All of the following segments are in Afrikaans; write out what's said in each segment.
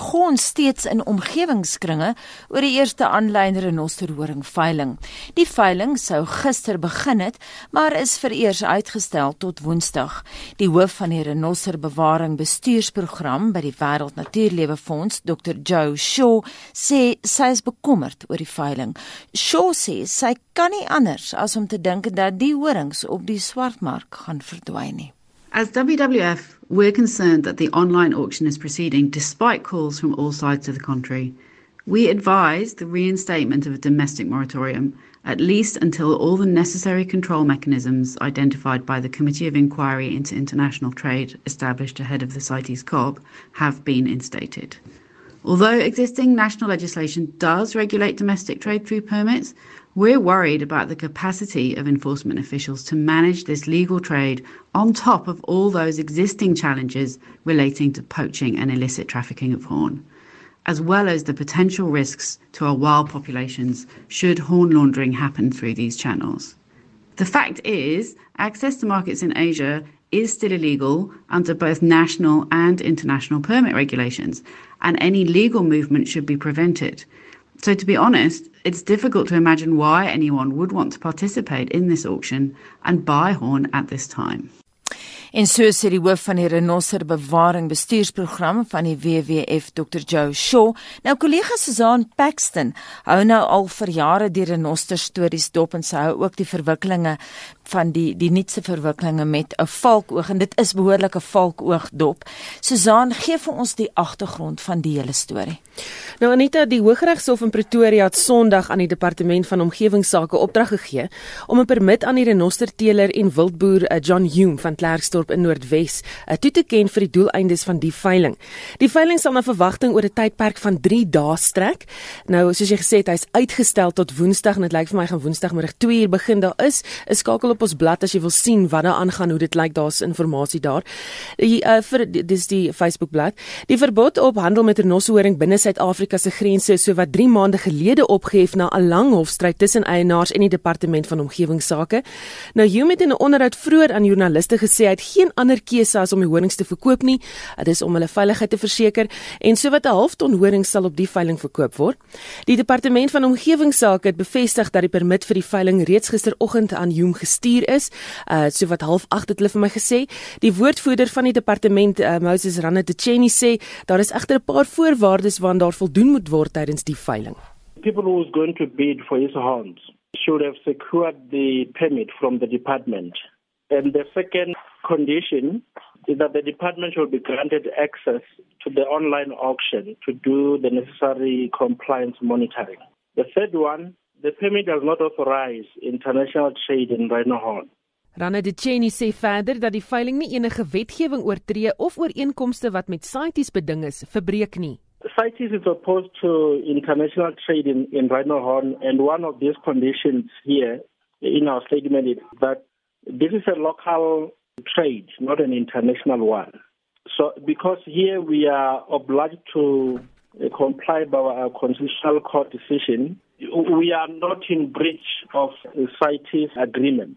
gons steeds in omgewingskringe oor die eerste aanlyn renosterhoring veiling. Die veiling sou gister begin het, maar is vereers uitgestel tot Woensdag. Die hoof van die renosterbewaring bestuursprogram by die Wêreld Natuurlewe Fonds, Dr. Joe Shaw, sê sy is bekommerd oor die veiling. Shaw sê sy kan nie anders as om te dink dat die horings op die swartmark gaan verdwyn nie. As WWF, we're concerned that the online auction is proceeding despite calls from all sides of the country. We advise the reinstatement of a domestic moratorium, at least until all the necessary control mechanisms identified by the Committee of Inquiry into International Trade established ahead of the CITES COP have been instated. Although existing national legislation does regulate domestic trade through permits, we're worried about the capacity of enforcement officials to manage this legal trade on top of all those existing challenges relating to poaching and illicit trafficking of horn, as well as the potential risks to our wild populations should horn laundering happen through these channels. The fact is, access to markets in Asia is still illegal under both national and international permit regulations, and any legal movement should be prevented. So, to be honest, it's difficult to imagine why anyone would want to participate in this auction and buy horn at this time. En so sê die hoof van die renoster bewaring bestuursprogram van die WWF Dr Joe Shaw. Nou kollega Susan Paxton hou nou al vir jare die renoster stories dop en sy hou ook die verwikkelinge van die die nuutste verwikkelinge met 'n valkoog en dit is behoorlik 'n valkoog dop. Susan gee vir ons die agtergrond van die hele storie. Nou Anita, die Hooggeregshof in Pretoria het Sondag aan die Departement van Omgewingsake opdrag gegee om 'n permit aan die renosterteeler en wildboer eh, John Hume van Klerksdorp in Noordwes eh, toe te ken vir die doeleindes van die veiling. Die veiling sal na verwagting oor 'n tydperk van 3 dae strek. Nou soos jy gesê het, hy's uitgestel tot Woensdag en dit lyk vir my gaan Woensdagmiddag 2 uur begin. Daar is 'n skakel op ons blad as jy wil sien wat daar aangaan, hoe dit lyk, daar's inligting daar. Die uh, vir dis die Facebook bladsy. Die verbod op handel met renosterhoring binne Suid-Afrika se grense is so wat 3 maande gelede opgehef na 'n lang hofstryd tussen eienaars en die departement van omgewingsake. Nou Hume het in 'n onderhoud vroeër aan joernaliste gesê hy het geen ander keuse as om die horings te verkoop nie. Dit is om hulle veiligheid te verseker en so wat 'n half ton horing sal op die veiling verkoop word. Die departement van omgewingsake het bevestig dat die permit vir die veiling reeds gisteroggend aan Hume gestuur is. Uh so wat half 8 het hulle vir my gesê. Die woordvoerder van die departement uh, Moses Ranatcheni sê daar is egter 'n paar voorwaardes waaraan daar voldoen moet word tydens die veiling. People who is going to bid for his horns should have secured the permit from the department. And the second condition is that the department should be granted access to the online auction to do the necessary compliance monitoring. The third one, the permit does not authorize international trade in rhino horn. Rana de Cheney sê verder dat die veiling nie enige wetgewing oortree of ooreenkomste wat met CITES beding is, verbreek nie. CITES is opposed to international trade in, in rhino horn and one of these conditions here in our statement is that this is a local trade, not an international one. So, because here we are obliged to uh, comply by our constitutional court decision, we are not in breach of the CITES agreement.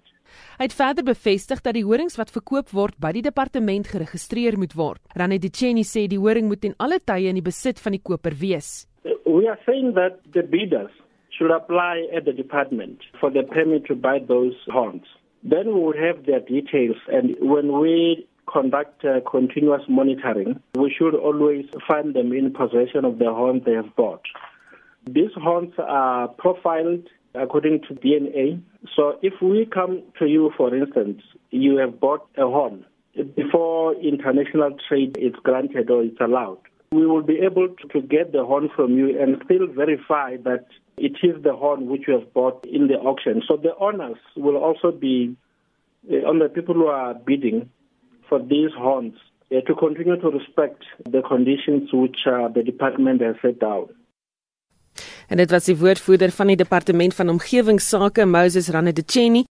Hy het verder bevestig dat die horings wat verkoop word by die departement geregistreer moet word. Rani Diceni sê die horing moet in alle tye in die besit van die koper wees. We are saying that the bidders should apply at the department for the permit to buy those horns. Then we will have their details. And when we conduct uh, continuous monitoring, we should always find them in possession of the horns they have bought. These horns are profiled according to DNA. So if we come to you, for instance, you have bought a horn before international trade is granted or it's allowed, we will be able to get the horn from you and still verify that it is the horn which you have bought in the auction. So the owners will also be uh, on the people who are bidding for these horns uh, to continue to respect the conditions which uh, the department has set down. En dit was die woordvoerder van die departement van omgewingsake Moses Ranedecheni